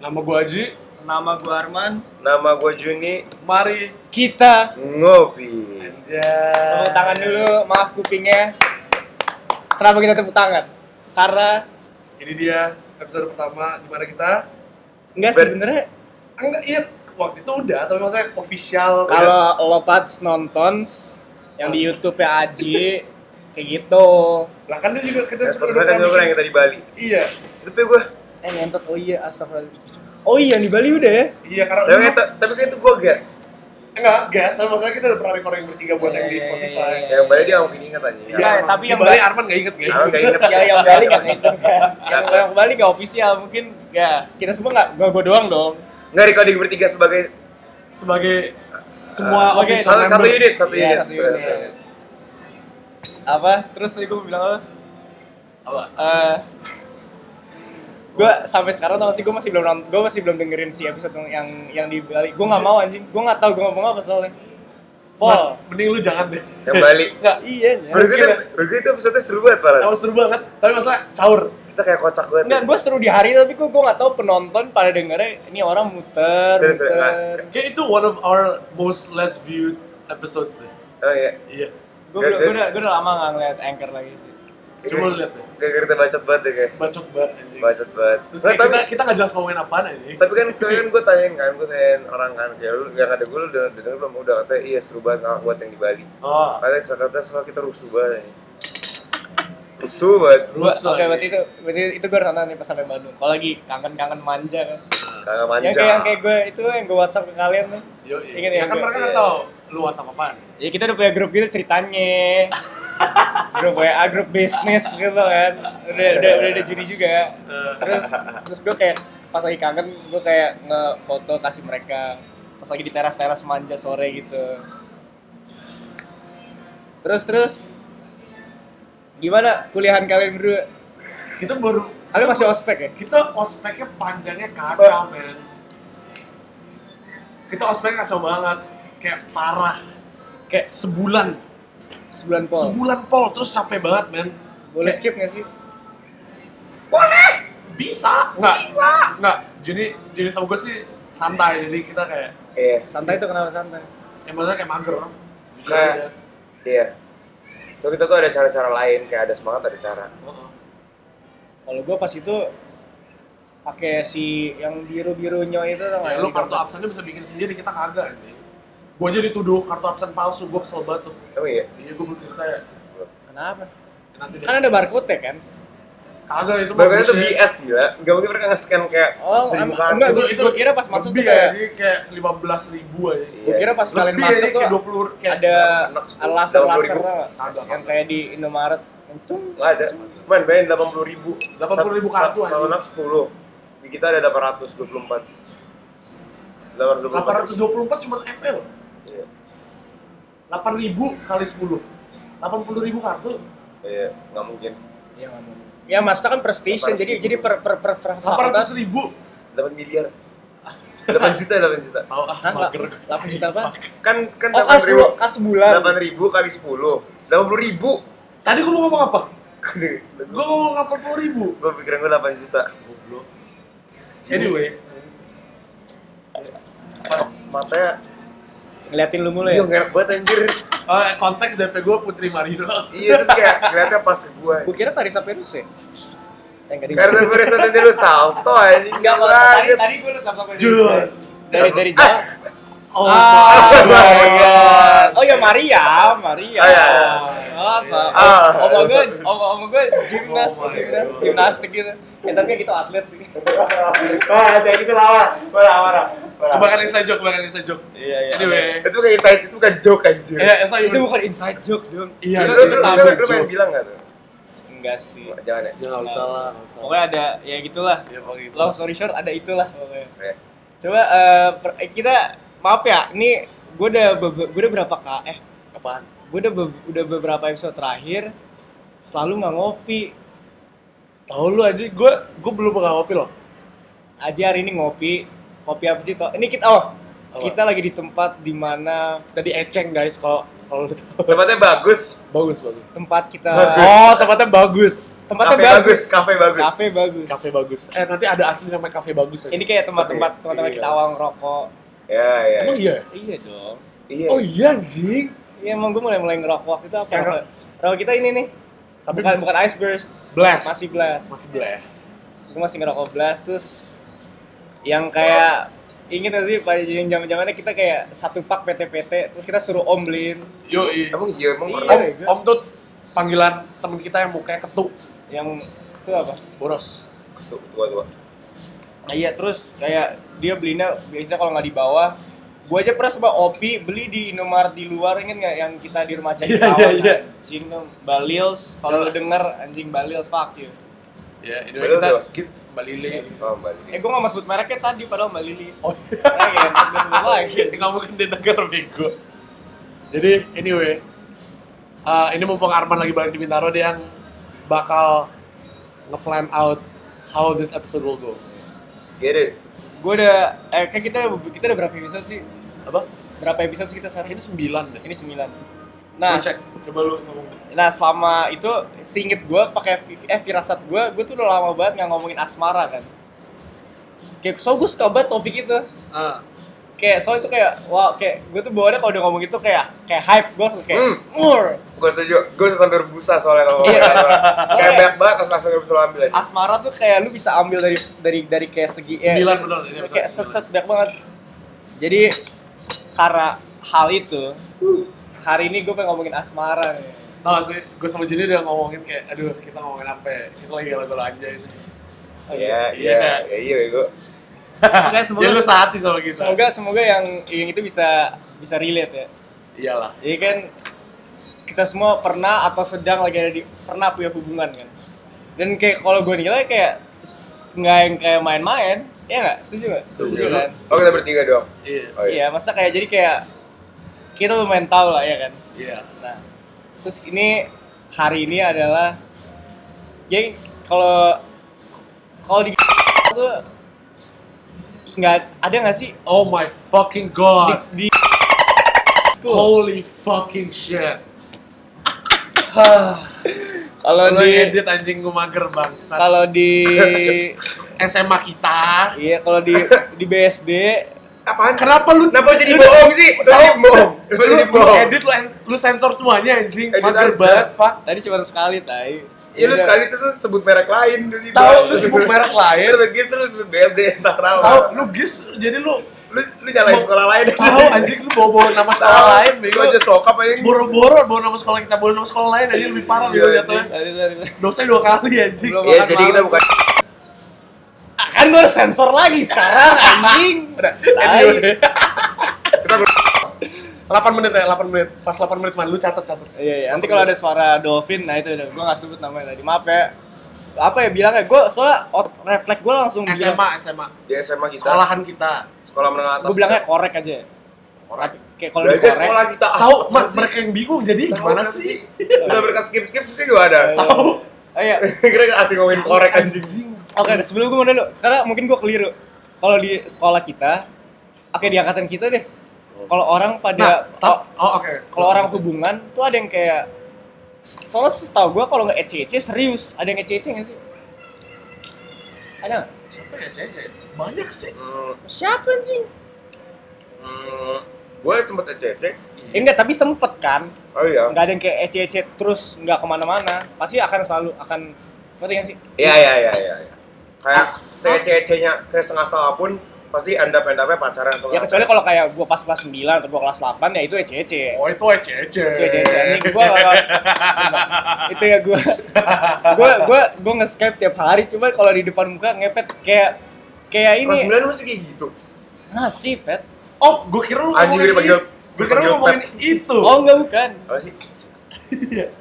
Nama gue Aji. Nama gue Arman. Nama gue Juni. Mari. Kita Ngopi. Anjay. tepuk tangan dulu, maaf kupingnya. Kenapa kita tepuk tangan? Karena Ini dia episode pertama di mana kita enggak Ber- sebenarnya enggak iya waktu itu udah tapi maksudnya official kalau lo Pats nonton yang di YouTube ya Aji kayak gitu. lah kan dia juga kita Ya, udah kan gue pernah yang kita di Bali. iya pe gue. Eh ngentot oh iya astagfirullah. Oh iya di Bali udah ya? iya karena Tapi kan, tapi kan itu gue gas. enggak gas tapi maksudnya kita udah pernah recording bertiga buat yang di Iya, iya, Spotify iya. Yang Bali dia mungkin ingat aja. Iya, Ya, tapi yang Bali Ba- Arman gak inget guys nggak inget. ya yang Bali kan itu kan. Yang yang Bali gak official mungkin ya kita semua nggak gak gue doang dong. Nggak recording bertiga sebagai sebagai semua Ah, official satu, satu unit, satu unit. satu unit. Apa? Terus tadi gue bilang apa? apa Eh gue sampai sekarang tau sih gue masih belum gue masih belum dengerin si episode yang yang di Bali. Gue nggak mau anjing. Gue nggak tahu gue ngomong apa soalnya. Pol Nah, mending lu jangan deh. Yang Bali. enggak iya ya. Menurut gue itu, itu episode seru banget parah. Emang seru banget. Tapi masalah caur. Kita kayak kocak banget. Enggak, gue seru di hari tapi gue gue nggak tahu penonton pada dengernya ini orang muter Serius, muter. Kayak itu one of our most less viewed episodes deh. Oh iya. iya. Gue udah gue udah gue udah lama nggak ngeliat anchor lagi sih Coba lihat deh. Kayak kita bacot banget deh guys. bacot banget anjing Bacot banget. terus Nah, tapi, kita kita nggak jelas ngomongin apaan aja tapi kan tapi kan gue tanyain kan, gue tanyain orang kan, ya lu yang ada gue lu udah denger belum udah katanya iya seru banget nggak buat yang di Bali. oh Katanya katanya soal kita rusuh banget. ini. Rusuh banget. Rusuh, oke anjing. berarti itu berarti itu gue nonton nih pas sampai Bandung kalau lagi kangen kangen manja kan Kagak manja. yang kayak yang kayak gue itu yang gue WhatsApp ke kalian tuh Yo, Ingat ya yang kan mereka iya. nggak tahu lu WhatsApp apaan. ya kita udah punya grup gitu ceritanya. Grup WA grup bisnis gitu kan. Udah udah udah ada juri juga. Terus terus gue kayak pas lagi kangen gue kayak ngefoto kasih mereka. Pas lagi di teras teras manja sore gitu. Terus terus gimana kuliahan kalian berdua? Kita baru kalian masih ospek ya? Kita ospeknya panjangnya kacau men. Kita ospeknya kacau banget, kayak parah, kayak sebulan, sebulan pol sebulan pol terus capek banget men. boleh Kayak- skip nggak sih Bisa, nggak? Bisa, nggak. Jadi jadi sama gue sih santai, jadi kita kayak, Yes. santai itu kenapa santai ya maksudnya kayak mager, jujur Nah. aja. Iya. Tuh kita tuh ada cara-cara lain, kayak ada semangat ada cara. Heeh. kalau gue pas itu pakai si yang biru birunya itu tau Ya, lu kartu absennya bisa bikin sendiri, kita kagak anjing. Gue aja dituduh kartu absen palsu, gue kesel banget tuh. Oh iya. Iya, gue belum cerita ya. kenapa Nanti kan ada barcode ya kan Kagak itu Bahkan itu. BS gila. Gak mungkin mereka nge-scan kayak Oh, seribu kartu. enggak, itu, gua- itu gua kira pas masuk lebih tuh kayak- ya, jadi kayak lima belas ribu aja. Iya. gue kira pas kalian Lebih masuk aja, tuh kayak 20 kayak ada anak sepuluh, laser delapan puluh laser ribu. Kagak, yang kayak di Indomaret Untung Nggak ada. Man, bayangin 80 ribu. 80.000 kartu, Satu anjing. anak 10. Di kita ada 824. 824. 824 cuma FL. Iya. 8 ribu kali 10. 80 ribu kartu. Iya, nggak mungkin. ya nggak mau. ya maksudnya kan per station 800 jadi ribu. jadi per per per, per 800 ribu. 8 miliar. 8 juta, 8 juta. Tahu ah, mager. 8 juta apa? Kan kan Oh, 8 kas, ribu. bu- kas sebulan. 8 ribu kali 10. 80 ribu. Tadi gua mau ngomong apa? Gua ngomong 80 ribu. pikiran gue 8 juta. Anyway, Matanya Ngeliatin lu mulu iya ya. ngerek banget anjir. eh, konteks DP gua Putri Marino. Iya terus kayak ngeliatnya pas gue. Gue kira Parisa Perus ya. Eh, enggak Karena gue rasa tadi lu salto anjing. Enggak, tadi tadi gue liat apa Jun. dari dari jauh. Oh, Ah, my my God. God. Oh ya Maria, Maria. Oh, ya. Apa? Ah. Om gue, gue gimnas, Oh, my gimnas, God. gimnastik gitu. Ya tapi gitu atlet sih. Wah, kayak gitu lawan. Marah, marah. Kebanyakan inside joke, kebanyakan inside joke. Iya iya. Anyway, Itu kayak insight, itu bukan joke anjir. ya Esa Itu bukan inside joke dong. Iya, itu itu lu pengen bilang nggak tuh? Enggak sih. Jangan ya. Nggak usah lah. Pokoknya ada ya gitulah. Ya pokoknya gitu. Long story short ada itulah pokoknya. Oke. Coba eh, eh, kita maaf ya, ini gue udah be- gue udah berapa kak eh Apaan? gue udah be- udah beberapa episode terakhir selalu nggak ngopi. Tahu lu aja, gue gue belum pernah ngopi loh. Aja hari ini ngopi, kopi apa sih toh? Ini kita oh Apa? kita lagi di tempat di mana Tadi eceng guys, kalau kalau lu tahu. Tempatnya bagus. Bagus, bagus. tempat kita Oh, tempatnya bagus. tempatnya Kafe bagus. bagus, kafe bagus. Kafe bagus. Kafe bagus. Eh, nanti ada asli namanya kafe bagus aja. Ini kayak tempat-tempat tempat-tempat kita Iya. awal ngerokok. Ya, ya. Emang iya? Iya dong. Iya. Oh iya anjing. Iya emang gue mulai mulai ngerokok waktu itu apa? Yang- Rokok, kita ini nih. Tapi bukan bukan ice burst, blast. masih blast. masih blast. Gue masih ngerokok blast terus yang kayak inget gak sih pada yang zaman zamannya kita kayak satu pak PT-PT terus kita suruh om beliin Yo, iya. Emang iya, emang Iya. pernah. Om, om tuh panggilan temen kita yang mukanya ketuk, yang itu apa? boros. Tua tua. Nah iya terus kayak dia belinya biasanya kalau nggak di bawah gue aja pernah coba opi beli di Indomaret di luar inget nggak yang kita di rumah cari Iya, iya, iya. Sini Balils kalau lu denger anjing Balils fuck you Ya, ini Betul, kita, kita Mbak Lili. Oh, Mbak Lili. eh gue nggak mau sebut mereknya tadi padahal Mbak Lili Oh, nah, ya, gue sebut lagi nggak mungkin didengar bego. Jadi, anyway, uh, ini mumpung Arman lagi balik di Bintaro, dia yang bakal nge-plan out how this episode will go. Get it. gue udah eh kan kita kita udah berapa episode sih Apa? berapa episode sih kita sekarang Ini sembilan deh. ini sembilan Nah, cek. Coba lu ngomong. nah selama itu seinget gue pakai eh firasat gue gue tuh udah lama banget nggak ngomongin asmara kan kayak so gue suka banget topik itu Ah. Kayak soalnya itu kayak wah kayak gue tuh bawaannya kalau udah ngomong itu kayak kayak hype gue kayak Hmm. mur Gue setuju. Gue sampai berbusa soalnya kalau Iya. ngomongin Kayak banyak banget pas langsung bisa lo ambil aja. asmara tuh kayak lu bisa ambil dari dari dari kayak segi eh, Sembilan bener. ini kayak set set banyak banget jadi karena hal itu hari ini gue pengen ngomongin asmara nih. Tau gak sih, gue sama Jenny udah ngomongin kayak, aduh kita ngomongin apa ya? Kita lagi galau-galau aja ini. Oh, Iya, Iya. iya, iya, iya, gue. Makanya semoga Jadi lu sehati sama kita. semoga semoga yang yang itu bisa bisa relate ya Iyalah. jadi kan kita semua pernah atau sedang lagi ada di pernah punya hubungan kan dan kayak kalau gue nilai kayak nggak yang kayak main-main ya nggak setuju nggak setuju kan Oh, kita bertiga dong. Iya. Oh, iya. iya masa kayak jadi kayak kita lumayan tahu lah ya kan Iya. nah terus ini hari ini adalah jadi kalau kalau di tuh nggak ada nggak sih Oh my fucking di, god. di school Holy fucking shit. kalau Kalau di edit anjing gue mager bangsa. kalau di SMA kita. iya kalau di di BSD Apaan? Kenapa lu Kenapa jadi bohong sih? Jadi bohong? Lu, lu edit lu, lu sensor semuanya anjing. Edit Mager banget, fuck. tadi cuma sekali tai Iya lu sekali tuh lu sebut merek lain tuh tiba. Tahu lu sebut merek lain. Terus begitu lu sebut BSD kenapa. Tahu lu gis jadi lu Lu lu nyalain sekolah lain. tahu anjing lu bawa-bawa nama sekolah lain Lu bego. aja sokap aja. Boro-boro bawa nama sekolah kita, bawa nama sekolah lain aja lebih parah Iya, bego jatuhnya. Dosanya dua kali anjing. Iya, jadi kita bukan Ah, kan gue harus sensor lagi sekarang anjing Udah, anyway. kita 8 menit ya, 8 menit. Pas 8 menit man, lu catat catat. iya iya nanti kalau ada suara dolphin nah itu udah gue nggak sebut namanya tadi maaf ya apa ya bilangnya gue soalnya ot- refleks gue langsung bilang SMA, SMA. di SMA kita. Sekolahan kita. Sekolah menengah atas. gue bilangnya korek aja Orang kayak kalau di Belajar korek sekolah kita. tahu mereka yang bingung jadi Tahu gimana sih? Udah mereka skip skip sih juga ada. Tahu. oh iya Kira-kira arti ngomongin korek anjing. Oke, sebelum gue mau dulu, karena mungkin gue keliru. Kalau di sekolah kita, oke di angkatan kita deh. Kalau orang Nah, pada, tap, oh oke. kalau orang hubungan tuh ada yang kayak, soalnya setahu gue kalau nggak ece-ece serius, ada yang ece-ece nggak sih? Ada nggak? Siapa ya Cece? Banyak sih. Hmm, Siapa anjing? hmm, gue sempet ecek. Eh, enggak, tapi sempet kan. Oh iya. Nggak ada yang kayak ece-ece terus nggak ke mana-mana. Pasti akan selalu akan, ngerti nggak sih? Iya iya iya iya. iya. Kayak saya cece-nya kayak setengah salah pun pasti anda pendapnya pacaran atau Ya kecuali kalau kayak gue pas kelas 9 atau gue kelas 8 ya itu ece-ece. Oh itu Cece. itu aja anjing gue itu ya gue gue gue gue nge-skype tiap hari cuma kalau di depan muka ngepet kayak kayak Kelas ini 9 masih kayak gitu. ngasih pet Oh, gue kira lu Anjing, panggil-. Gue kira lu ngomongin itu. oh enggak bukan Apa sih?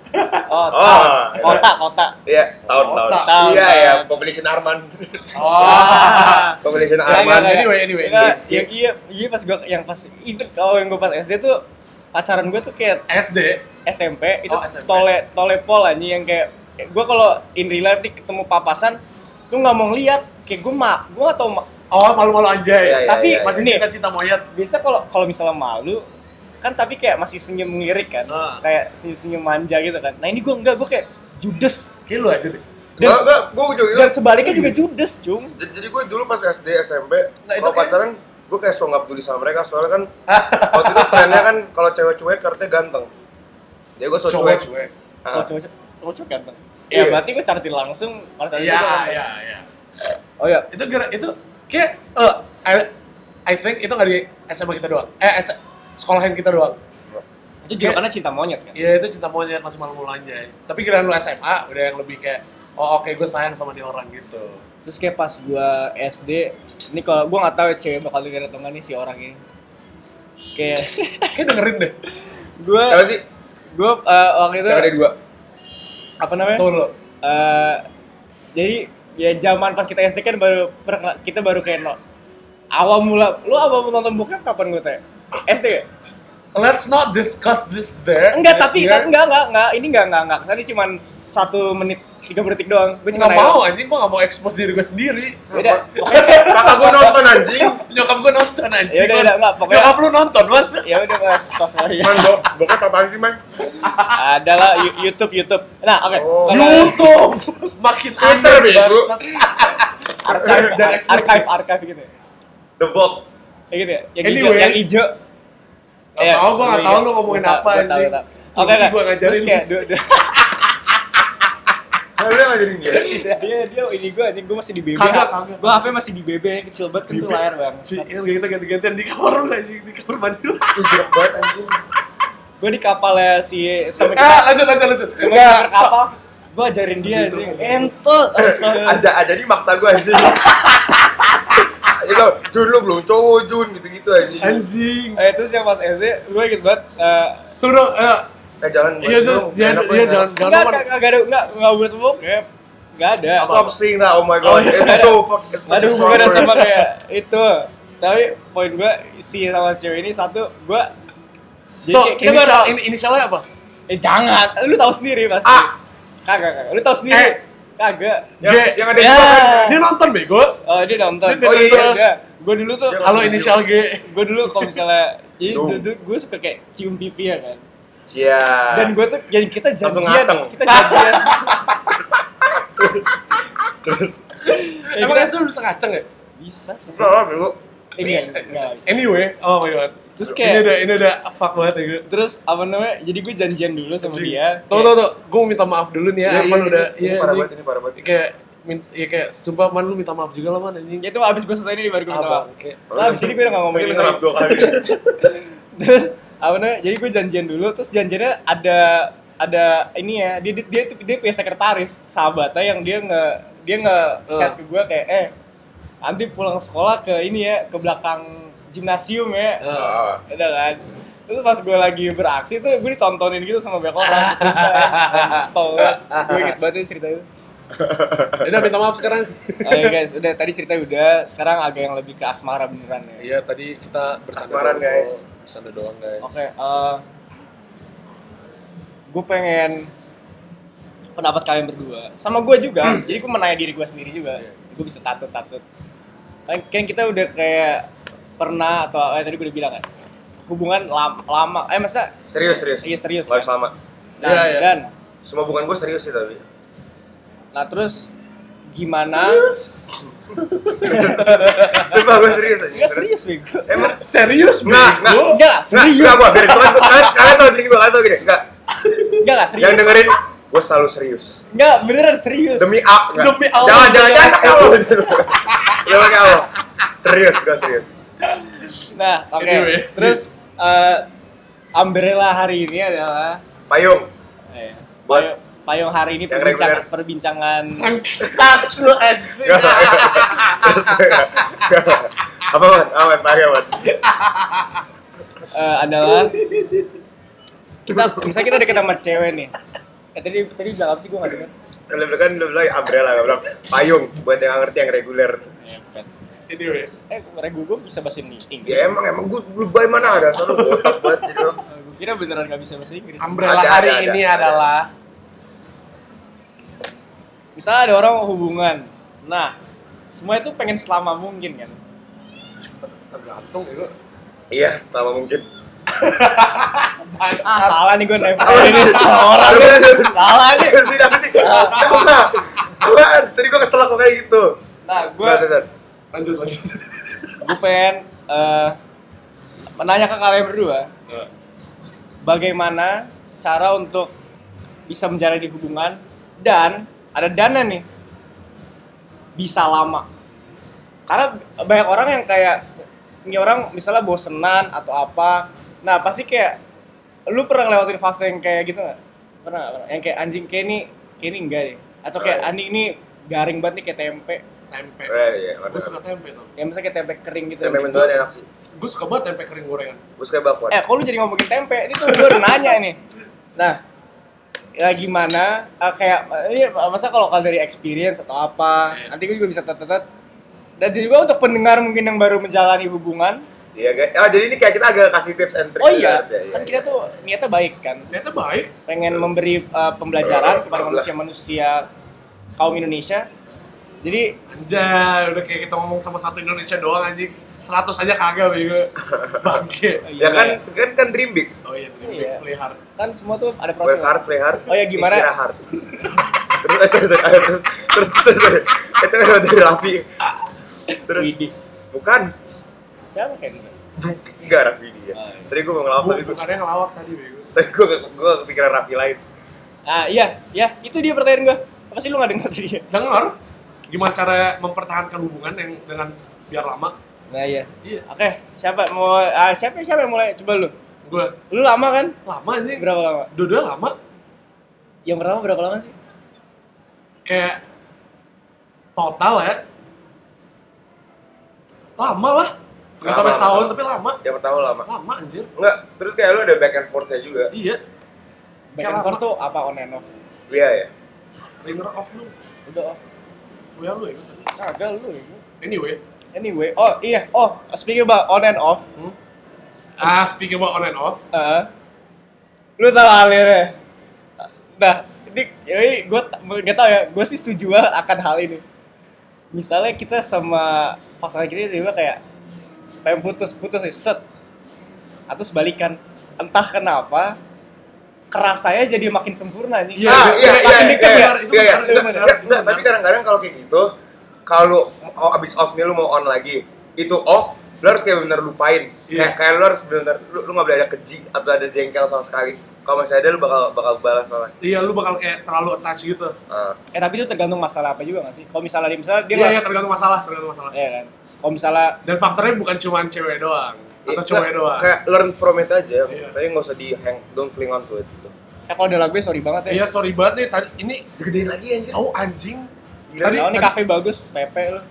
oh, Oh, iya. kota kota Iya, tahun-tahun. Tahun, tahun. Iya ya, population Arman. Oh. population Arman. Anyway, anyway, yang iya iya pas gue yang pas even kalau yang gue pas SD tuh pacaran gue tuh kayak SD. SMP itu Oh, SMP. tole tole pol anjing yang kayak gue kalau in real life nih ketemu papasan tuh nggak mau ngeliat kayak gue mak gue atau Oh, malu-malu anjay. Iya, iya, Tapi iya, iya. Masih ini cinta-cinta monyet. biasa kalau kalau misalnya malu kan tapi kayak masih senyum ngirik kan Ah. kayak senyum-senyum manja gitu kan nah ini gue enggak gue kayak judes Kayak lu aja deh. Dan- enggak, gue juga dan sebaliknya juga judes cung Jadi jadi gue dulu pas SD SMP, Nah, kalau kayak- pacaran gue kayak so nggak peduli sama mereka soalnya kan waktu itu trennya kan kalau cewek cuek artinya ganteng. Jadi gue so cuek. cuek. Ah. kalau cowok cowok cowok ganteng ya Iya. berarti gue tidak langsung pada saat itu Iya, gua iya, iya. oh iya Itu gara itu kayak eh I, I think itu nggak di SMA kita doang. Eh, S- sekolahan kita doang. itu juga karena cinta monyet kan Iya itu cinta monyet masih malu malu anjay. Tapi kira lu SMA udah yang lebih kayak oh oke gue sayang sama dia orang gitu. terus kayak pas gua SD ini kalau gua nggak tahu ya cewek bakal denger atau nggak nih si orang ini kayak Kayak dengerin deh. gua Apa sih? gua eh, waktu itu Yang ada dua. apa namanya Tuh lo. Eh, jadi ya zaman pas kita SD kan baru kita baru kayak no, awal mula lu awal mula nonton bokep kapan gue tanya SD ya? Let's not discuss this there. enggak tapi Here. enggak enggak enggak ini enggak enggak enggak ini cuma satu menit tiga detik doang gue cuma nggak mau anjing gue nggak mau expose diri gue sendiri. Beda. Kakak gue nonton anjing. Nyokap gue nonton anjing. Ya udah, udah, enggak, pokoknya- Nyokap lu nonton, man. ya udah mas stop ya Man, bo bokep apaan sih, man? ada lah Yu- YouTube YouTube nah oke Oh. Kalau YouTube. Makin Twitter, aneh bego. archive archive archive gitu The Vault. Kayak gitu ya yang Anyway. hijau yang hijau Nggak tahu, gua nggak tahu lu ngomongin Gua tahu, apa, gua anjing. gua tahu. Oke, oke. gua ngajarin Terus kayak lu. Nah, udah ngajarin dia. dia dia ini gue anjing gue masih di BB Kagak, kagak. gue HP masih di BB kecil banget kan tuh layar bang kita ganti-gantian di kamar lu anjing, di kamar mandi lu. Jelek banget anjing. gue di kapalnya si temen Ah, kita lanjut, lanjut, lanjut. temen Nggak, kita kapal gue ajarin dia anjing entot astaga. Aja aja ini maksa gue anjing. Itu dulu belum cowok Jun gitu-gitu anjing. Anjing. eh terus yang pas SD gue inget banget eh, Tunggu dong, eh, Eh jangan iya tuh, jangan, iya jangan, jangan enggak enggak enggak ada enggak enggak buat bokep enggak ada Stop saying that. Oh my Oh, god. iya. It's so fuck. It's ada a hubungannya strong sama kayak itu tapi poin gue si sama cewek ini satu gue jadi Tuh, kayak- kita inisial, baru- ini, inisialnya apa? eh jangan lu tahu sendiri pasti A. kagak kagak lu tahu sendiri Eh. Kagak Yang, G. yang ada Ya. dua kan. Dia nonton bego. Oh dia nonton. Dia Oh, iya. Enggak. Gue dulu tuh. Halo inisial G. Gue dulu kalau misalnya, Duh. dulu gue suka kayak cium pipi ya kan. Cia. Dan gue tuh, jadi kita janjian, kita janjian. terus Ya, Emang kita- itu bisa ngaceng ya? bisa sih. Enggak, bego. Ini bisa. Anyway, oh my god. Terus ini kayak, udah ini udah fuck banget ya gue. terus apa namanya? Jadi gue janjian dulu sama dia. Tuh tuh tuh, gue minta maaf dulu nih ya. Iya, Arman iya, udah ini parah banget, ini parah banget. Kayak min- ya kayak sumpah man lu minta maaf juga lah man anjing. Ya itu abis gue selesai ini baru gue minta Apa? maaf. Oke. So abis ini gue udah gak ngomongin minta maaf dua kali. terus apa namanya jadi gue janjian dulu terus janjiannya ada ada ini ya dia dia dia, dia punya sekretaris sahabatnya yang dia nge dia nge chat ke gue kayak eh nanti pulang sekolah ke ini ya ke belakang gimnasium ya Ah. udah kan terus pas gue lagi beraksi tuh gue ditontonin gitu sama banyak orang cerita ya. gue inget banget cerita itu Udah minta maaf sekarang. Oke guys, udah tadi cerita udah, sekarang agak yang lebih ke asmara beneran ya. Iya tadi kita bercanda Asmaran, doang, guys. Bercanda doang guys. Oke, gue pengen pendapat kalian berdua sama gue juga. Jadi gue menanya diri gue sendiri juga. Iya. Gue bisa tatut-tatut. Kan, kan kita udah kayak pernah atau eh, tadi gue udah bilang kan hubungan lama, lama eh masa Serius, serius. Iya, serius, kan? lama. nah, Iya, iya. dan Semua hubungan gue serius sih tapi. nah terus gimana Sumpah gue serius aja. Enggak serius bego Emang Serius Nggak, nggak. bego? Enggak, Enggak, serius enggak gua biarin kalian kalian kalian tahu diri gua, kalian tahu gini. Enggak. enggak lah serius Yang dengerin gua selalu serius. enggak beneran serius Demi A, enggak. Demi Allah, Jangan, jangan, jangan. jangan Allah. Jangan. Serius, gua serius. Nah, oke. Anyway. Terus eh umbrella hari ini adalah Payung. eh, Buat- payung, payung hari ini Yang perbincangan, perbincangan Satu anjing. Apa, Man? Apa, Man? Pakai, Man? eh, adalah kita misalnya kita deket sama cewek nih. Eh tadi tadi bilang apa sih gue nggak dengar. Lu bilang kan lu bilang umbrella, gua bilang payung buat yang nggak ngerti yang reguler. Anyway, Eh, regu gue bisa bahasa Inggris. Ya emang emang gua lebay mana ada, selalu botak banget jadi lo. Gue kira beneran gak bisa bahasa Inggris. umbrella Ada, hari ada, ini ada. adalah Misalnya ada orang hubungan. Nah, semua itu pengen selama mungkin kan. tergantung itu. Iya, selama mungkin. Ah, salah nih gue nempel ini salah orang nih. sih? Salah nih. Apa sih? Apa sih? Apa? Tadi gue kesel kok kayak gitu. Nah, gue Gue Lanjut lanjut. gue pengen eh, menanya ke kalian berdua. Bagaimana cara untuk bisa menjalani hubungan dan ada dana nih. Bisa lama. Karena banyak orang yang kayak ini orang misalnya bosenan atau apa. Nah pasti kayak lu pernah ngelewatin fase yang kayak gitu nggak? Pernah pernah. Yang kayak anjing kayak ini kayak ini enggak deh atau kayak anjing ini garing banget nih kayak tempe Tempe. Eh, iya, Gue ngerti. suka tempe tuh. yang misalnya kayak tempe kering gitu Tempe mendoan enak sih. Gue suka banget tempe kering gorengan. Gue suka bakwan. Eh, kok lu jadi ngomongin tempe? Ini tuh gue udah nanya nih. Nah, ya gimana? eh, kayak, ini masa kalau kalau dari experience atau apa? Iya. Nanti gue juga bisa tetet Dan juga untuk pendengar mungkin yang baru menjalani hubungan. Iya, guys. Oh, jadi ini kayak kita agak kasih tips and trick. Oh iya, gitu ya, kan kita tuh niatnya baik kan. Ternyata baik. Pengen memberi eh, pembelajaran kepada manusia-manusia kaum Indonesia. Jadi, Anjay, udah kayak kita ngomong sama satu Indonesia doang anjing. 100 aja kagak bego. Bangke. Ya kan, kan kan dream big. Oh iya, Iya. play hard. kan semua tuh ada proses. Work hard, play hard. Oh iya, gimana? Istirahat. terus, eh, sorry, ayo, terus, terus, terus, terus. Itu kan dari Raffi. Terus, bukan. Siapa kayak gitu? Buk- Enggak Raffi dia. Oh, iya. Tadi gue mau ngelawak tadi gue. bukannya ngelawak tadi bego. Tadi gue gue kepikiran Raffi lain. Ah iya, iya, itu dia pertanyaan gue. Apa sih lu gak denger tadi? Dengar gimana cara mempertahankan hubungan yang dengan biar lama? Nah iya. Iya, Oke, siapa mau ah, siapa siapa yang mulai? Coba lu. gue Lu lama kan? lama anjing. Berapa lama? Dua-dua lama. Yang pertama berapa lama sih? Kayak total ya. Lama lah. Gak Lama, sampai setahun, lama. tapi lama. Yang pertama lama. Lama anjir. Enggak, terus kayak lu ada back and forth-nya juga. Iya. Back Kayak and forth tuh apa on and off? Iya ya. Ringer off lu. Udah off. Gue lu ya tadi. Kagak lu. ya. Anyway. Anyway, oh iya, oh speaking about on and off, Hmm? Ah, speaking about on and off. eh, lu tahu alirnya? Nah, ini, ini gue nggak tahu ya, gue sih setuju banget akan hal ini. Misalnya kita sama pasangan kita tiba kayak pengen putus, putus set. Atau sebalikan, entah kenapa kerasanya jadi makin sempurna nih. Iya, ah, iya, iya, iya, makin iya, dekat iya, ya, iya, iya. tapi kadang-kadang kalau kayak gitu, kalau mau abis off nih lu mau on lagi, itu off, lu harus kayak bener lupain. Iya. Kayak kayak lu harus bener lu, lu nggak boleh ada keji atau ada jengkel sama sekali. Kalau masih ada lu bakal bakal balas malah. Iya, lu bakal kayak terlalu attach gitu. Ah. Eh tapi itu tergantung masalah apa juga gak sih? Kalau misalnya dia misalnya dia Iya, nggak- iya, tergantung masalah, tergantung masalah. Iya kan. Kalau misalnya Dan faktornya bukan cuma cewek doang atau cowok doang. Kayak learn from it aja, Iya. tapi nggak usah di hang, don't cling on to it. Gitu. eh kalau ada lagunya sorry banget ya. Iya, sorry banget nih tadi ini Digedein lagi anjir. tahu anjing. Gila. Tadi Oh, ini tadi- kafe bagus, Pepe lu.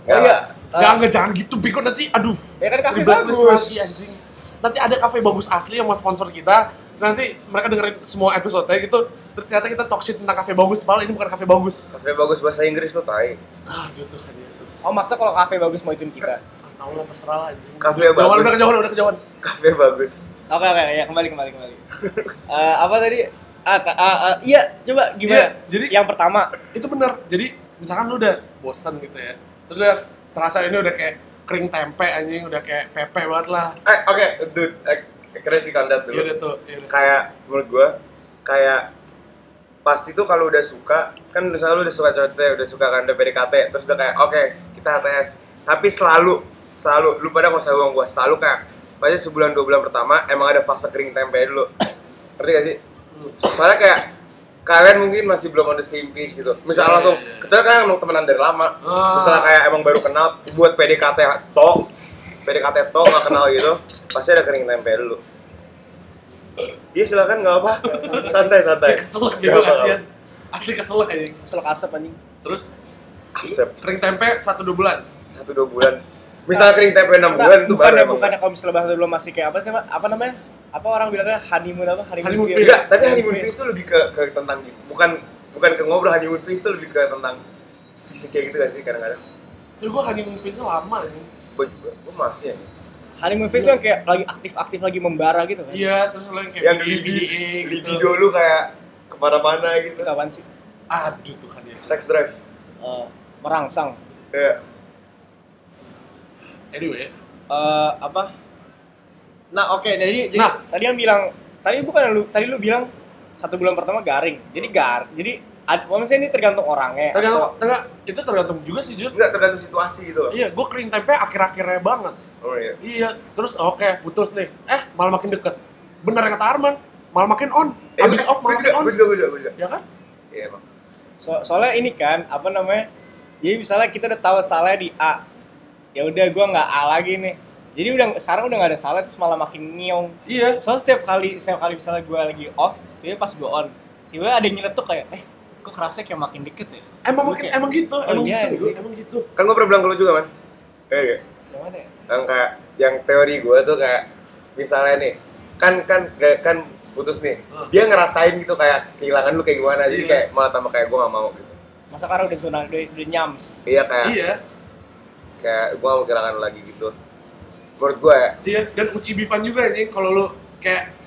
Nggak Oh iya. Jangan nggak jangan gitu, Biko nanti aduh. Ya kan kafe bagus. lagi anjing. Nanti ada kafe bagus asli yang mau sponsor kita. Nanti mereka dengerin semua episode gitu. Ternyata kita talk shit tentang kafe bagus, padahal ini bukan kafe bagus. Kafe bagus bahasa Inggris tuh tai. Aduh Tuhan Yesus. Oh, masa kalau kafe bagus mau ituin kita? Tahu lah terserah lah anjing. Kafe bagus. udah kejauhan, udah kejauhan. Kafe bagus. Oke, oke, ya kembali kembali kembali. Eh, apa tadi? Ah, ka- ah, ah, iya, coba gimana? Iya, jadi- yang pertama, Itu bener. Jadi misalkan lu udah bosen gitu ya. Terus udah terasa ini udah kayak kering tempe anjing, udah kayak pepe banget lah. Eh, oke, dude, eh, keren sih kandat dulu. Iya tuh. iya kayak menurut gua kayak pasti tuh kalau udah suka kan misalnya lu udah suka cewek udah suka kan udah PDKT terus udah kayak oke kita HTS tapi selalu selalu lu pada nggak usah bohong gua selalu kayak pasti sebulan dua bulan pertama emang ada fase kering tempe dulu ngerti gak sih soalnya kayak kalian mungkin masih belum ada same page gitu misalnya Iya, langsung iya, iya. kita kan emang temenan dari lama Ah. misalnya kayak emang baru kenal buat PDKT to PDKT to nggak kenal gitu pasti ada kering tempe dulu Iya silakan nggak apa santai santai Kayak keselak gitu Nggak apa-apa. kasihan. Asli keselak anjing. selek asap anjing. Terus Asep kering tempe satu dua bulan. satu dua bulan misalnya kering tempe enam bulan itu baru bukannya, emang bukannya kalau misalnya bahasa belum masih kayak apa sih, Pak? apa namanya? Apa orang bilangnya honeymoon apa? Honeymoon phase. phase. enggak tapi honeymoon phase itu lebih ke, ke tentang gitu bukan bukan ke ngobrol honeymoon phase itu lebih ke tentang fisik kayak gitu kan sih kadang-kadang Tapi gua honeymoon phase lama anjing. gue juga gue masih ya Honeymoon phase yang kayak lagi aktif-aktif lagi membara gitu kan? Iya, terus lu yang kayak yang libi gitu. libido lu kayak ke mana-mana gitu Itu kapan sih? Aduh Tuhan Yesus. sex drive Eh, merangsang. ya Anyway, Eh, apa? Nah, oke, jadi, jadi Nah. tadi yang bilang tadi bukan lu tadi lu bilang satu bulan pertama garing. Jadi gar. Jadi ad, maksudnya ini tergantung orangnya. Tergantung, atau- tergantung, itu tergantung juga sih Jun. Enggak tergantung situasi gitu loh. Iya, gue kering tempe akhir-akhirnya banget. Oh iya. Iya, terus oke putus nih. Eh, malah makin deket. Bener yang kata Arman, malah makin on. Eh, Abis off malah makin juga, on. gua juga, gua juga, gua juga. Ya kan? Iya emang. So- soalnya ini kan apa namanya? Jadi misalnya kita udah tahu salah di A. Ya udah gua nggak A lagi nih. Jadi udah sekarang udah nggak ada salah terus malah makin ngiong. Iya. Soalnya setiap kali setiap kali misalnya gua lagi off, tiba pas gua on, tiba ada yang nyeletuk kayak eh kok kerasa kayak makin deket ya? Emang Gua makin, kayak, emang gitu, oh emang iya, gitu, iya. emang gitu. Kan gua pernah bilang ke lu juga, Man. Iya, iya. Yang mana ya? Yang kayak yang teori gua tuh kayak misalnya nih, kan kan kayak kan putus nih. Hmm. Dia ngerasain gitu kayak kehilangan lu kayak gimana. Jadi Iya. kayak malah tambah kayak gua gak mau gitu. Masa karena udah zona udah, udah nyams. Iya kayak Iya, kayak gua gak mau kehilangan lagi gitu. Menurut gua ya. iya. Dan uci bifan juga ini kalau lu kayak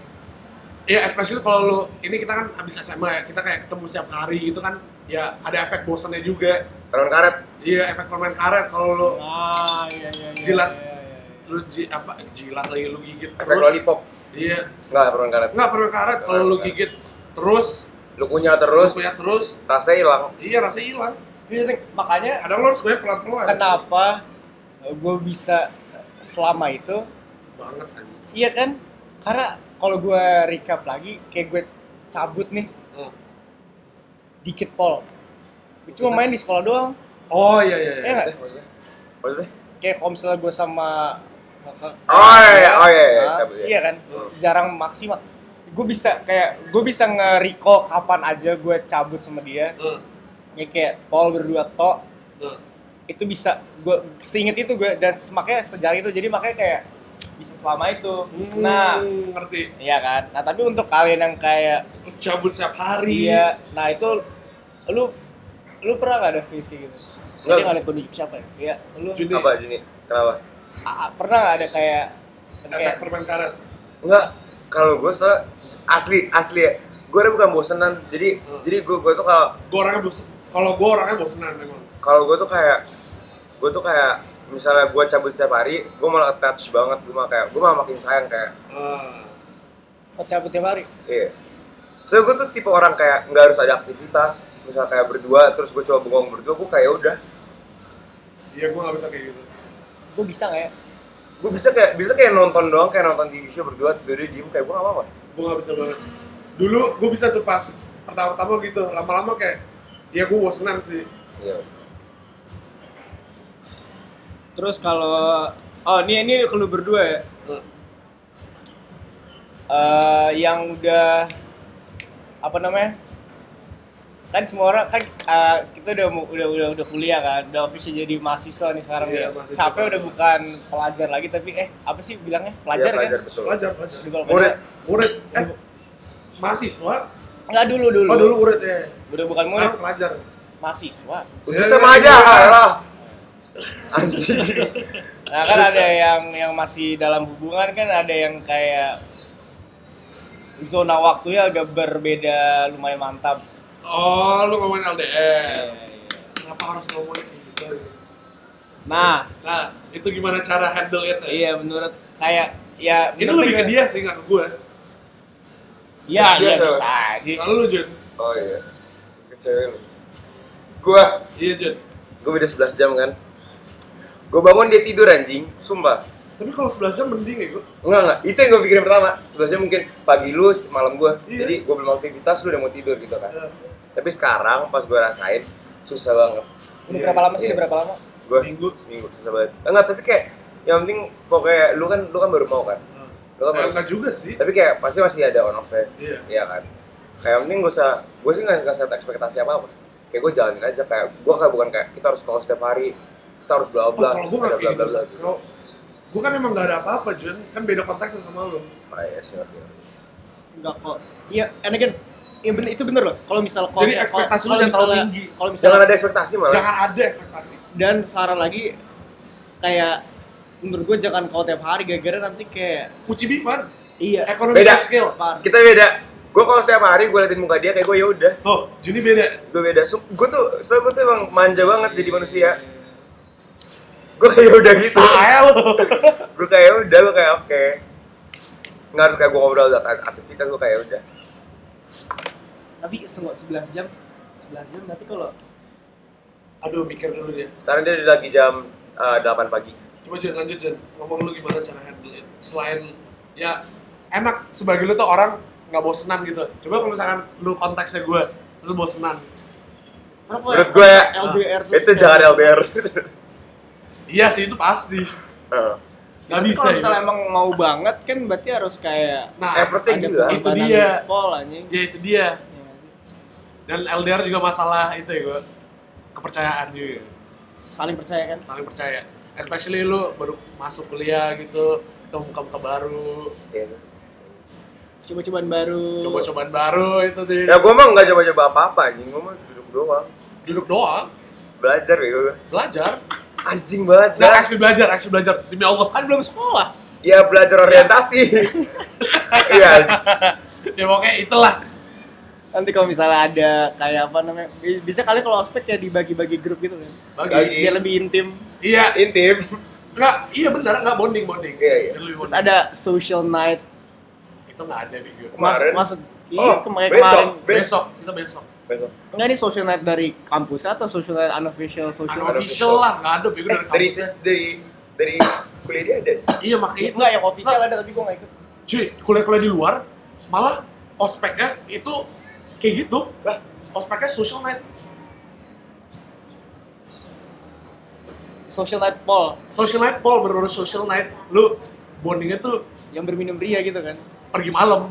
Iya, especially kalau lu ini kita kan abis SMA ya, kita kayak ketemu setiap hari gitu kan, ya ada efek bosannya juga. Permen karet. Iya, efek permen karet kalau lu Ah, iya iya iya. Jilat. iya, iya, iya. lu ji, apa jilat lagi lu gigit Efek terus. lollipop. Iya, Enggak, permen karet. Enggak permen karet kalau lu gigit terus, Lu kunyah terus, lu kunyah terus, rasanya hilang. iya rasanya hilang. Iya, Sing. makanya Kadang lu harus kunyah pelan-pelan. kenapa gue bisa selama itu Banget anjing. iya kan karena kalau gue recap lagi kayak gue cabut nih Hmm. dikit pol Gua cuma main di sekolah doang Oh iya iya. Iya nggak? Maksudnya? Kayak kalau misalnya gue sama Oh iya, iya, oh iya, iya, Nah, cabut ya. iya kan Hmm. jarang maksimal gue bisa kayak gue bisa nge-recall kapan aja gue cabut sama dia Hmm. Ya kayak Paul berdua tok Hmm. itu bisa gue seinget itu gue dan makanya sejarah itu jadi makanya kayak bisa selama itu nah Hmm, ngerti. iya kan nah tapi untuk kalian yang kayak Cabut setiap hari. iya nah itu lu lu pernah gak ada face kayak gitu Nggak. jadi nggak ada tunjuk siapa ya iya lu Juni. Apa Juni? Kenapa? a- a- pernah gak ada kayak Efek kayak permen karet. Enggak, kalau gue asli asli ya. Gue bukan bosenan. Jadi Hmm. jadi gue gue tuh kalau Gue orangnya bosen. Kalau gue orangnya bosenan memang. kalau gue tuh kayak gue tuh kayak misalnya gue cabut setiap hari, gue malah attach banget. Gue malah kayak gue malah makin sayang kayak Ah. kok cabut tiap hari iya. So gue tuh tipe orang kayak nggak harus ada aktivitas. Misal kayak berdua, terus gue coba bengong berdua, gue kayak "Ya udah. Iya gue gak bisa kayak gitu. gue bisa gak ya Gue bisa kayak bisa kayak nonton doang, kayak nonton TV show berdua, dua diem kayak gue gak apa-apa. Gue gak bisa banget. Dulu gue bisa tuh pas pertama-tama gitu. Lama-lama kayak ya gue bosenan sih. Iya. terus kalau oh ini ini kalau berdua ya Hmm. Eh, yang udah apa namanya kan semua orang kan eh, kita udah udah udah udah kuliah kan udah official jadi mahasiswa nih sekarang Iya, ya mahasiswa. capek udah bukan pelajar lagi tapi eh apa sih bilangnya pelajar, Iya, pelajar kan betul. Pelajar, pelajar. Kalau Murid. pelajar- Murid. Eh, mahasiswa? nggak dulu dulu Oh dulu murid ya. udah bukan murid Sekarang pelajar. mahasiswa Udah Iya, sama aja lah. Anjing. nah kan ada yang yang masih dalam hubungan kan ada yang kayak zona waktunya agak berbeda lumayan mantap Oh, lu ngomongin LDR. Kenapa harus ngomongin gitu? nah Nah, itu gimana cara handle it? iya menurut kayak ya Ini lebih ke dia sih, nggak ke gue. Iya, iya bisa aja. Kalau lu, Jun? Oh iya. Ke cewek lu. Gua, Iya, Jun. gua beda 11 jam kan. Gua bangun dia tidur anjing, sumpah. Tapi kalau 11 jam mending ya, gue. Enggak enggak, itu yang gue pikirin pertama. 11 jam mungkin pagi lu, malam gua. Iya. Jadi gua belum aktivitas, lu udah mau tidur gitu kan. Eh, Tapi sekarang pas gua rasain susah banget. Udah berapa lama sih? Iya. Udah berapa lama? Gua Seminggu. seminggu susah banget. Enggak, tapi kayak yang penting pokoknya lu kan lu kan baru mau kan. Kan Eh, enggak juga sih. tapi kayak pasti masih ada on off nya Iya. Iya kan. Kayak yang penting gak usah, gue sih nggak nggak set ekspektasi apa apa. Kayak gue jalanin aja kayak gue kayak bukan kayak kita harus call setiap hari, kita harus bla Oh, bla. kalau gue nggak kayak gitu. Kalau gue kan emang nggak ada apa-apa, Jun. Kan beda konteksnya sama lu. Ah, iya sih, ngerti. Enggak kok. Iya, and again, iya bener, itu bener loh. Kalau misal kalau Jadi ekspektasi lu jangan terlalu tinggi. Kalau misalnya Jangan ada ekspektasi malah. Jangan ada ekspektasi. dan saran lagi kayak menurut gue jangan call tiap hari gara-gara nanti kayak Uci Bifan, iya ekonomi Beda. skill. Par. Kita beda. Gue kalau setiap hari gue liatin muka dia kayak gue ya udah. Oh, Juni beda. Gue beda. So, gue tuh, so gue tuh emang manja banget jadi manusia. Gue kayak ya udah gitu. Saya lu. gue kayak ya udah, gue kayak oke. nggak harus kayak gue ngobrol ak- aktivitas gue kayak udah Tapi setengah 11 jam 11 jam berarti kalau Aduh, mikir dulu dia. sekarang dia udah lagi jam 8 pagi Coba Jen, lanjut Jen. Ngomong lu gimana cara handle it? Selain, ya enak sebagai lu tuh orang nggak bosenan gitu. Coba kalau misalkan lu konteksnya gue, terus lu bosenan. Menurut gue ya LDR terus itu jangan LDR Iya sih, itu pasti. Nggak Tapi bisa Kalau ya. misalnya emang mau banget kan berarti harus kayak Nah, effortnya gila Itu dia. Pol anjing. ya itu dia. Iya? Dan LDR juga masalah itu ya gue. Kepercayaan juga. Saling percaya kan? Saling percaya. Especially lu baru masuk kuliah gitu, ketemu muka-muka baru, Iya. Coba-cobaan baru. coba-cobaan baru itu tuh. ya gue mah nggak coba-coba apa-apa anjing gue mah duduk doang Duduk doang, belajar ya gue belajar. anjing banget dah actually belajar, actually belajar. Demi Allah. Kan belum sekolah. ya belajar orientasi iya ya pokoknya itulah. Nanti kalau misalnya ada kayak apa namanya, bi- bisa kali kalau ospek ya dibagi-bagi grup gitu kan. Bagi. Bagi. Biar lebih intim. Iya, intim Enggak, iya benar, enggak bonding bonding. Iya, iya. Lebih Terus bonding. ada social night. itu enggak ada gue. Mas, Kemarin? maksud iya Oh, kemarin besok. kemarin. Be- Besok, kita besok. besok Enggak nih social night dari kampus atau social night unofficial social night? Unofficial lah, enggak ada bego eh, dari dari kampusnya. dari dari kuliah dia ada Iya makanya itu. Enggak yang official ada tapi gua enggak ikut. Cuy, kuliah-kuliah di luar malah ospeknya itu kayak gitu. lah Ospeknya social night. Social night Paul Social night Paul bener social night. Lu bondingnya tuh yang berminum ria gitu kan. pergi malam.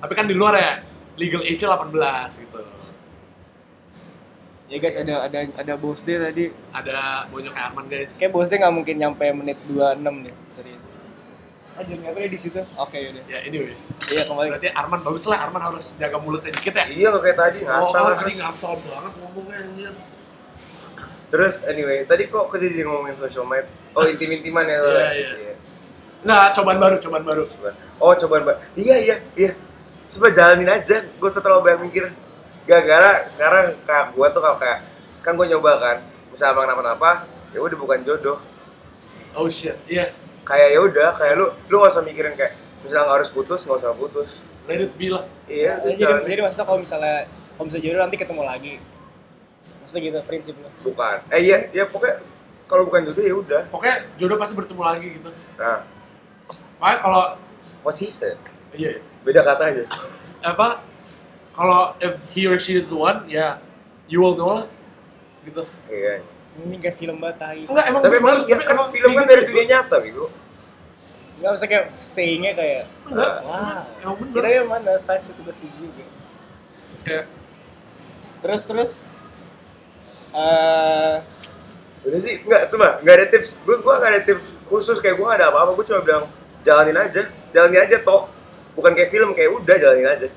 Tapi kan di luar ya legal age 18 gitu. Ya guys ada ada ada bos day tadi. Ada bonyok kayak Arman guys. Kayak bos day nggak mungkin nyampe menit 26 deh, serius. Jangan apa di situ. Oke udah. Ya anyway. Iya kembali. Berarti Arman bagus lah, Arman harus jaga mulutnya dikit ya. iya kayak tadi Oh, ngasal kalau tadi ngasal banget ngomongnya anjir. terus anyway tadi kok kita jadi ngomongin social night oh intim intiman ya Iya, iya. Nggak, cobaan baru, cobaan baru. Coba. oh coba mbak iya iya iya coba jalanin aja gue setelah banyak mikir gara-gara sekarang kayak gue tuh kalau kayak kan gue nyoba kan misalnya abang kenapa-napa ya udah bukan jodoh Oh shit, iya. Kayak ya udah kayak lu lu gak usah mikirin kayak misalnya nggak harus putus nggak usah putus Let it be lah. iya Jadi, udah. jadi maksudnya kalau misalnya kalau misalnya jodoh nanti ketemu lagi. Maksudnya gitu prinsipnya. bukan eh iya iya pokoknya kalau bukan jodoh ya udah Pokoknya jodoh pasti bertemu lagi gitu. nah Makanya kalau what he said iya, beda kata aja apa kalau if he or she is the one, ya you will know lah. Gitu. iya Ini kayak film batai. Enggak, emang tapi emang tapi kan emang film kan dari gitu, dunia nyata bego Enggak usah kayak sayingnya kayak Enggak, wow. emang bener. Kita yang mana fans itu pasti juga. Kayak Terus terus eh udah sih nggak semua nggak ada tips gue gue nggak ada tips khusus kayak gue nggak ada apa-apa gue cuma bilang jalanin aja jalanin aja toh bukan kayak film kayak udah jalanin aja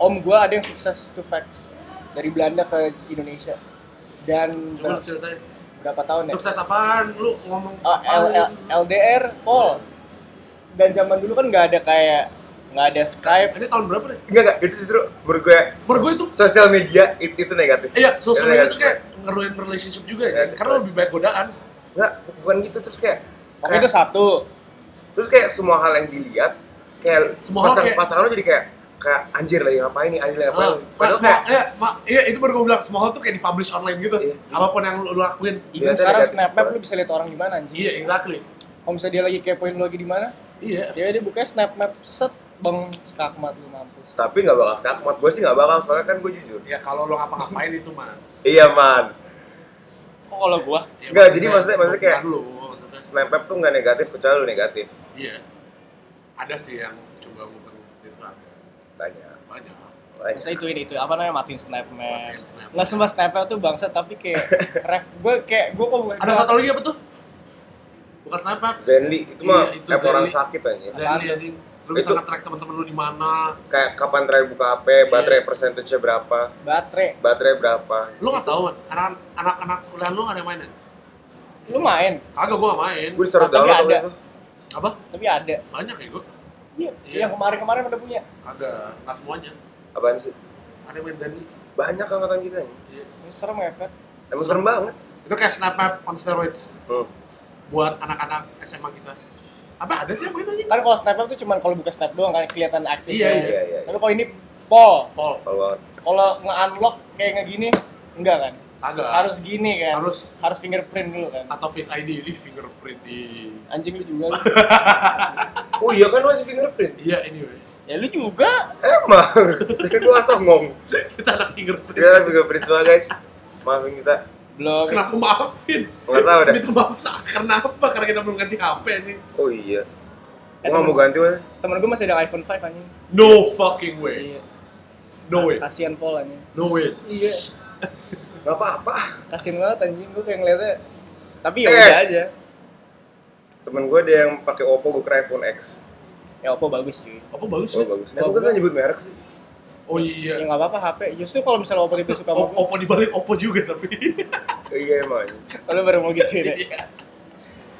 om gua ada yang sukses to facts dari Belanda ke Indonesia dan coba ber- ceritain. berapa tahun ya? Sukses apaan? Lu ngomong Oh, L- L- LDR, Paul. Dan zaman dulu kan nggak ada kayak nggak ada Skype. Ini tahun berapa nih? enggak enggak itu justru menurut gue Menurut gue itu sosial media itu, itu negatif Iya, sosial media itu kayak ngeruin relationship juga ya. Negatif. Karena lebih banyak godaan. nggak bukan gitu terus kayak Oke itu satu. terus kayak semua hal yang dilihat kayak Semua hal pasangan kayak- pasangan lo jadi kayak kayak anjir lagi ngapain nih anjir lagi ngapain nih. Pak, padahal semua, kayak iya, ma, iya, itu baru gue bilang, semua hal tuh kayak dipublish online gitu. Iya. Apa pun yang lu, lu lakuin. Even Biasanya sekarang negatif Snapmap banget. lu bisa lihat orang di mana anjing. Iya, exactly. Kalau misalnya dia lagi kepoin lu lagi di mana, Iya. ya dia buka Snapmap set bang skakmat lu mampus. tapi nggak bakal skakmat gue sih nggak bakal soalnya kan gue jujur Ya kalau lu ngapa-ngapain itu mah. iya man Kok kalau gua? Ya, Nggak, jadi maksudnya- maksudnya kayak- lu. maksudnya. snapmap tuh nggak negatif kecuali lu negatif Iya. Ada sih yang coba ngumpet itu ada. Banyak Banyak. banyak itu ini itu apa namanya. Matiin Snapmap. Nggak semua Snapmap tuh bangsa tapi kayak ref gue kayak gue kok bukan Ada satu lagi apa tuh? Bukan Snapchat. Zenly itu Iya, mah itu orang sakit aja Zenly. Lu bisa nge-track teman-teman lu di mana. kayak kapan terakhir buka HP baterai Iya. persentasenya berapa baterai. baterai berapa Lu nggak tahu kan? Anak anak-anak kuliah lu nggak ada yang main ya? Lu main, Kagak gua main. gue disuruh Tapi download ada. Apa? tapi ada. Banyak ya gua? Iya. Iya. Yang kemarin-kemarin udah punya. Kagak. Nggak semuanya. apaan sih Ada yang main Zenly. banyak angkatan kita nih Iya. Ini serem ya, Pet? emang serem banget Itu kayak Snapchat on steroids hmm. buat anak-anak SMA kita. Apa ada sih yang main anjing? Kan kalau snap tuh cuman kalau buka snap doang kan kelihatan aktif. Iya, kan. iya, iya. Tapi kalau ini pol. Pol. Kalau banget. Kalau nge-unlock kayak ngegini enggak kan? Kagak. Harus gini kan. Harus. harus fingerprint dulu kan. Atau Face ID, ini fingerprint di... Anjing lu juga. lu. Oh iya kan masih fingerprint. Iya, anyway. ya lu juga. Emang. Kan gua songong. Kita ada fingerprint. Kita kan fingerprint semua guys. Maafin kita. Belum. Kenapa maafin? Nggak tahu dah. Minta maaf sa- karena apa? Karena kita belum ganti HP nih. Oh iya. Eh, Gua mau ganti mas. Temen gue masih ada iPhone 5 anjing. No fucking way. Iya. No way. Kasihan Pol anjing. No way. Iya. Gak apa-apa. Kasihan banget anjing gue kayak ngeliatnya. Tapi ya Eh. udah aja. Temen gue ada yang pakai Oppo, gue kira iPhone X. Ya Oppo bagus cuy. Apa bagus Oh ya? bagus. Nah, gue kan nyebut merek sih. Oh Ya iya. nggak apa-apa HP. Justru kalau misalnya Oppo tiba suka O- sama Oppo dibalik Oppo juga tapi. Oh, iya emang. Kalau baru mau gitu ya. Iya.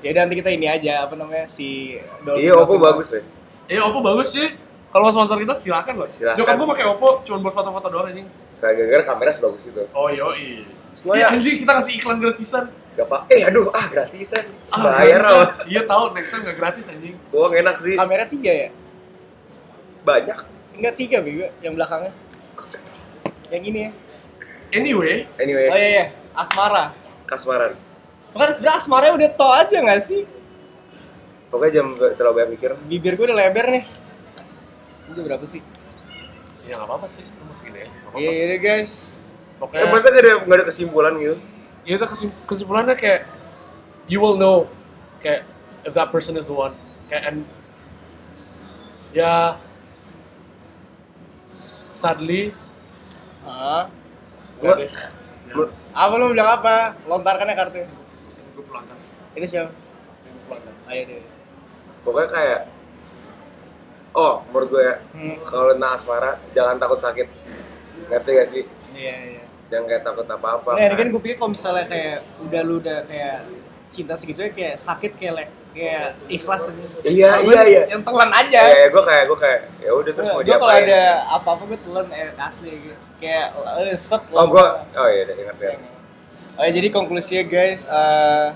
Ya udah nanti kita ini aja apa namanya si Dolphin. Iya Oppo bagus ya. Eh Oppo bagus sih. Kalau mau sponsor kita silakan loh. Silakan. Nyokap gua pakai Oppo cuma buat foto-foto doang anjing. Saya gara-gara kamera sebagus itu. Oh yoi. Semua Iya ya. anjing kita kasih iklan gratisan. Gak apa. Eh aduh ah gratisan. Ah, Bayar lah. Iya tahu next time nggak gratis anjing. Uang enak sih. Kamera tiga ya? Banyak. Enggak tiga bego, yang belakangnya. Yang ini ya. Anyway, Anyway, Oh iya iya, Asmara. kasmaran. Tuh kan sebenarnya Asmara udah to aja nggak sih? Pokoknya jam terlalu banyak mikir. Bibir gue udah lebar nih. Ini berapa sih? ya nggak apa-apa sih. Lu mau segini ya. Nggak apa-apa. Iya iya guys. Eh, Pokoknya masa gak ada, gak ada kesimpulan gitu? ya itu kesim- kesimpulannya kayak you will know kayak if that person is the one kayak and ya sadly Ah. nggak Gua- deh Lu- Apa lu bilang apa? Lontarkannya kartu. gue pelontar Itu siapa? gue pelontar Ayo deh. Pokoknya kayak Oh, menurut gue ya, Hmm. kalau tentang asmara, jangan takut sakit. Ngerti gak sih? Iya iya. Jangan kayak takut apa-apa. Nah, ini kan gue pikir kalau misalnya kayak udah lu udah kayak cinta segitu ya kayak sakit kayak le- kayak ikhlas aja. Iya, iya, gua iya. Yang telan aja. Ya, ya gue kayak, gue kayak, ya udah terus mau gue kalau diapain? ada apa-apa gue telan eh, asli gitu. Kayak eh, set Oh, gue, oh iya, udah ingat ya. Oh ya, jadi konklusinya guys, eh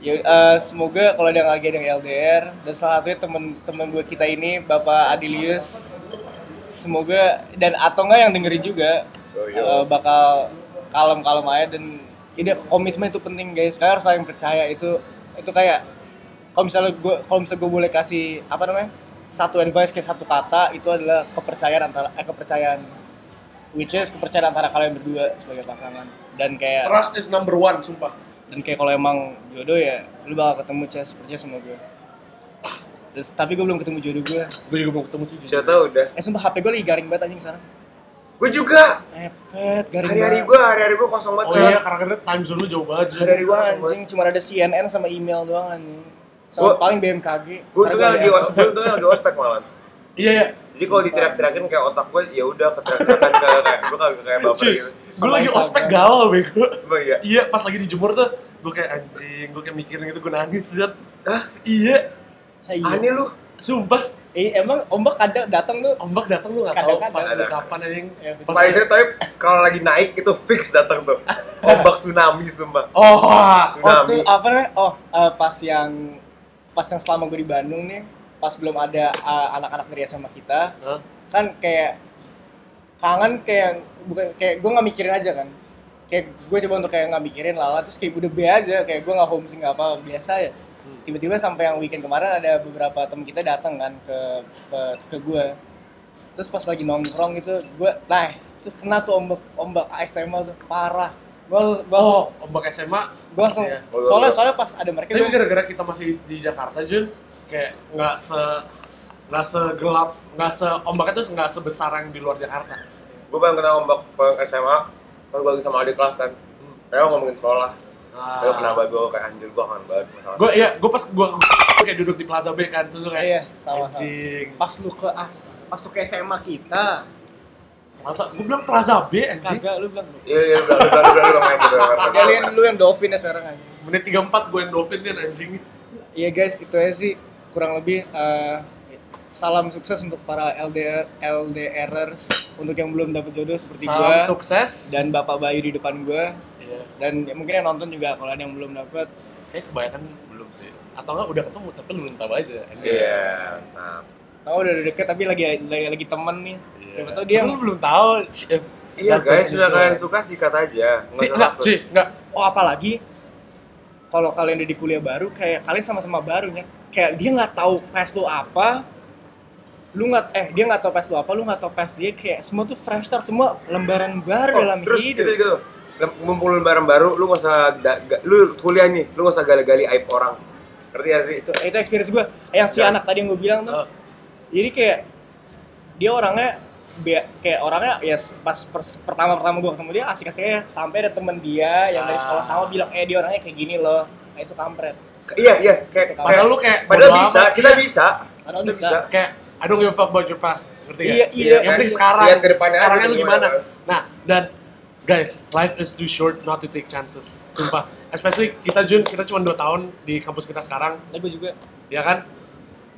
ya, eh, semoga kalau ada yang lagi ada yang LDR dan salah satunya temen-temen gue kita ini Bapak Adilius, semoga dan atau enggak yang dengerin juga Oh, iya. eh, bakal kalem-kalem aja dan ini komitmen itu penting guys. Kalian harus saling percaya itu itu kayak kalau misalnya gue kalau misalnya gue boleh kasih apa namanya satu advice kayak satu kata itu adalah kepercayaan antara eh kepercayaan which is kepercayaan antara kalian berdua sebagai pasangan dan kayak trust is number one sumpah dan kayak kalau emang jodoh ya lu bakal ketemu Ces percaya sama gue Terus, tapi gue belum ketemu jodoh gue gue juga mau ketemu sih Siapa tau udah. eh sumpah HP gue lagi garing banget anjing sekarang Gue juga. Epet, garing Hari-hari banget. gue, hari-hari gue kosong banget oh sekarang. iya karena kan time zone lu jauh banget. Hari-hari Gua gue anjing cuma ada CNN sama email doang anjing. Sama Gua- paling BMKG. Gue Karena tuh gua lagi, gue tuh lagi ospek malam. iya ya Jadi kalau diteriak-teriakin kayak otak gue, ya udah keteriak-teriakan ke kayak gue kagak kayak baper gitu. gue lagi ospek galau bego iya. iya pas lagi dijemur tuh gue kayak anjing gue kayak mikirin gitu gue nangis Zat. Hah? iya Iya. Aneh lu. sumpah Eh, emang ombak ada datang tuh. ombak datang lu nggak tahu pas lu Ada. kapan anjing Ya, Pas- Paling itu tapi kalau lagi naik itu fix datang tuh. Ombak tsunami sumpah. oh Oh Tsunami. tuh apa namanya? Oh eh, pas yang pas yang selama gue di Bandung nih, pas belum ada eh, anak-anak dari sama kita, Hah? kan kayak kangen kayak bukan kayak gue nggak mikirin aja kan kayak gue coba untuk kayak nggak mikirin lala terus kayak udah be aja kayak gue nggak homesick nggak apa biasa ya tiba-tiba sampai yang weekend kemarin ada beberapa temen kita datang kan ke ke ke gue terus pas lagi nongkrong gitu gue nah itu kena tuh ombak ombak ASMR tuh parah gue gue oh ombak SMA gue langsung Iya. soalnya soalnya pas ada mereka tapi gara-gara kita masih di Jakarta Jun kayak nggak se nggak segelap nggak se ombaknya tuh nggak sebesar yang di luar Jakarta Gue baru kena ombak SMA. Pas gue lagi sama adik kelas kan. Mereka ngomongin sekolah. Ah. Lalu kenapa gue kayak anjir gue kangen banget gue iya gue pas gue kayak duduk di Plaza B kan terus gue kayak Iya, sama, sama. anjing. Pas lu ke as pas lu ke SMA kita. Plaza gue bilang Plaza B anjing. Kagak lu bilang Iya iya udah udah udah udah main udah. Kalian lu yang Dolphin ya sekarang aja. menit 34 gue yang Dolphin kan anjing. Iya guys, itu aja sih. Kurang lebih eh, salam sukses untuk para LDR LDRers untuk yang belum dapat jodoh seperti salam gua. sukses. Dan Bapak Bayu di depan gua Dan ya, mungkin yang nonton juga kalau ada yang belum dapat kayak kebanyakan belum sih. Atau enggak udah ketemu tapi lu belum tahu aja. Iya, mantap. Tahu udah deket tapi lagi lagi, lagi temen nih. Iya. Siapa tahu dia belum tahu if Iya that guys, sudah kalian suka sikat aja. Si, usah enggak. Ci, enggak. Oh apalagi kalau kalian udah di kuliah baru kayak kalian sama-sama baru ya kayak dia nggak tahu pes lu apa lu nggak eh dia nggak tahu pes lu apa lu nggak tahu pes dia kayak semua tuh fresh start semua lembaran baru Oh, dalam terus hidup gitu gitu. Ngumpulin barang baru, lu gak usah ga- ga- lu kuliah nih, lu gak usah gali-gali aib orang. Ngerti gak sih? itu itu experience gue yang si Ya. anak tadi yang gue bilang tuh Oh. jadi kayak dia orangnya be- kayak orangnya ya pas pertama pertama gue ketemu dia asik asik aja sampai ada temen dia yang dari Ah. sekolah sama bilang eh dia orangnya kayak gini loh nah itu kampret Iya, iya, kayak Padahal lu kayak padahal bisa, amat, kita iya. bisa. Padahal Kita bisa. kayak I don't give a fuck about your past, ngerti gak? Iya, iya. Yang penting sekarang, lihat ke depannya aja sekarangnya lu gimana. gimana. Nah, dan guys, life is too short not to take chances, sumpah. Especially kita Jun, kita cuma 2 tahun di kampus kita sekarang, nah gue juga ya kan?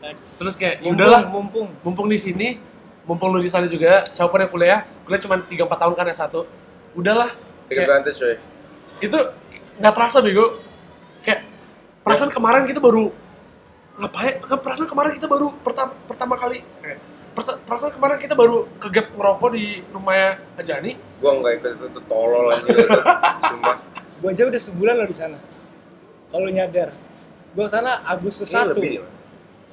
Next. Terus kayak ya Mumpung, udahlah, mumpung mumpung di sini, mumpung lu di sana juga, siapa pun yang kuliah, kuliah cuma 3 4 tahun kan ya satu. Udahlah. Take Kayak, advantage, coy. itu nggak terasa bego. Kayak perasaan kemarin kita baru ngapain? Perasaan kemarin kita baru pertama pertama kali eh, perasa- perasaan kemarin kita baru kegap ngerokok di rumahnya Ajani. Gua enggak ikut itu, itu tolol aja. Gue aja udah sebulan lo di sana. Kalau nyadar. Gue sana Agustus 1 lebih.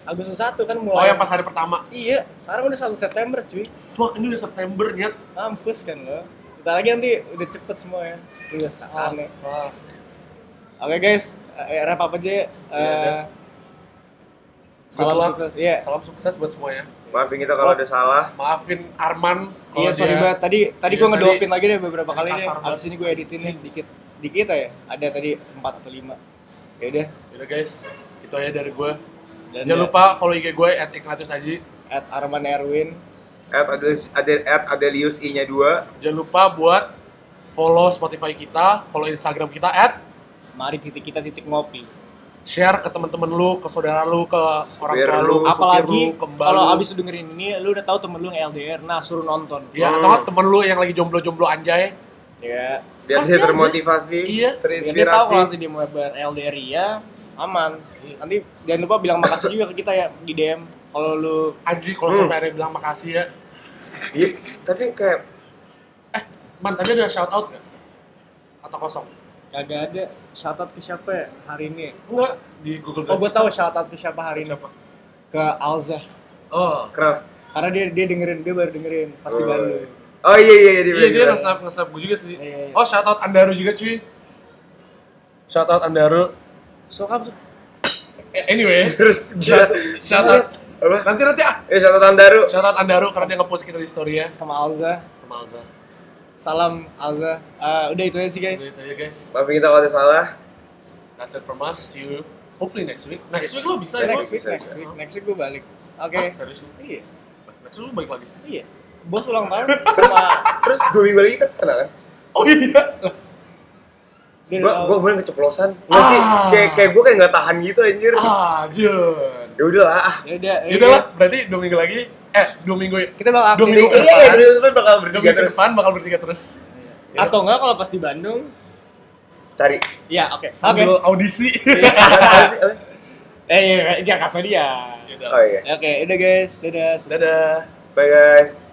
Agustus 1 kan Oh mulai yang pas hari pertama. iya sekarang udah 1 September cuy. Fuck ini udah September nyet. mampus kan lo. Bentar lagi nanti udah cepet semua ya. Udah aneh. Fuck. oke guys. Eh, wrap up aja Iya, Eh, udah. salam sukses. Iya. Salam sukses buat semuanya. Maafin kita kalau ada salah. Maafin Arman kalau Iya sorry banget tadi tadi Iya, gue ngedopin lagi deh beberapa kali deh. banget. Abis ini gue editin nih dikit dikit aja. Ada tadi 4 atau 5. Ya udah. Yaudah guys, itu aja dari gue. Dan Jangan ya, lupa follow IG gue at Ignatius Aji. at Arman Erwin. At Adelius, Adel, at Adelius I-nya 2. Jangan lupa buat follow Spotify kita, follow Instagram kita at Mari titik kita titik ngopi. Share ke teman-teman lu, ke saudara lu, ke orang tua lu, Apalagi lu, ke mbak kalau abis dengerin ini, lu udah tahu temen lu yang LDR, nah suruh nonton. Ya, Hmm. atau temen lu yang lagi jomblo-jomblo anjay. Ya. Biar Kasih dia aja. termotivasi, Iya. Biar dia tahu terinspirasi. kalau nanti dia mau ber LDR ya aman. Nanti jangan lupa bilang makasih juga ke kita ya di DM. Kalau lu Anjir kalau Hmm. sampai ada yang bilang makasih ya. Iya, tapi kayak Man, tadi ada shout out nggak? Atau kosong? Kagak ada shoutout ke siapa ya hari ini? Enggak, di Google Oh, Drive. gue tahu shoutout ke siapa hari ini. Siapa? Ke Alza. Oh, kenapa? Karena dia dia dengerin, dia baru dengerin pas di Oh. Bandung. Oh iya iya iya di iya dia Bandung. nge-snap nge-snap gue juga sih. Iya, iya, iya. Oh, shout out Andaru juga cuy. Shout out Andaru. So kamu Eh, Anyway, Terus shout, gila. shout out Apa? nanti nanti ah. Eh catatan Daru. Shout out Andaru karena dia nge-post kita di story ya. sama Alza. Sama Alza. Salam Alza. Eh, udah itu aja sih guys. Itu aja guys. Maafin kita kalau ada salah. That's it from us. See you hopefully next week. Next week lo bisa ya? Next week, next week, next week gue balik. Oke. Ah, serius lu? Iya. Next week lo balik lagi. Iya. Bos ulang tahun sama Terus dua minggu lagi kan sana kan? Oh iya. Gua udah gua kemarin keceplosan. Nggak sih? Ah. Kayak kayak gua kayak nggak tahan gitu anjir. Ah, Jun. Ya udahlah. ah. Ya udah. Ya udah lah, berarti dua minggu lagi. Eh, dua minggu Kita bakal Dua minggu ke Iya, iya, depan. dua minggu depan bakal Dua bertiga minggu terus. depan bakal bertiga terus. Ya. Atau enggak kalau pas di Bandung? Cari. Ya, oke. Oke. Sambil audisi. Sih? Apa? Eh, iya, dia kasih dia. Ya udah. Oh iya. Oke, udah guys. Dadah. Dadah. Bye guys.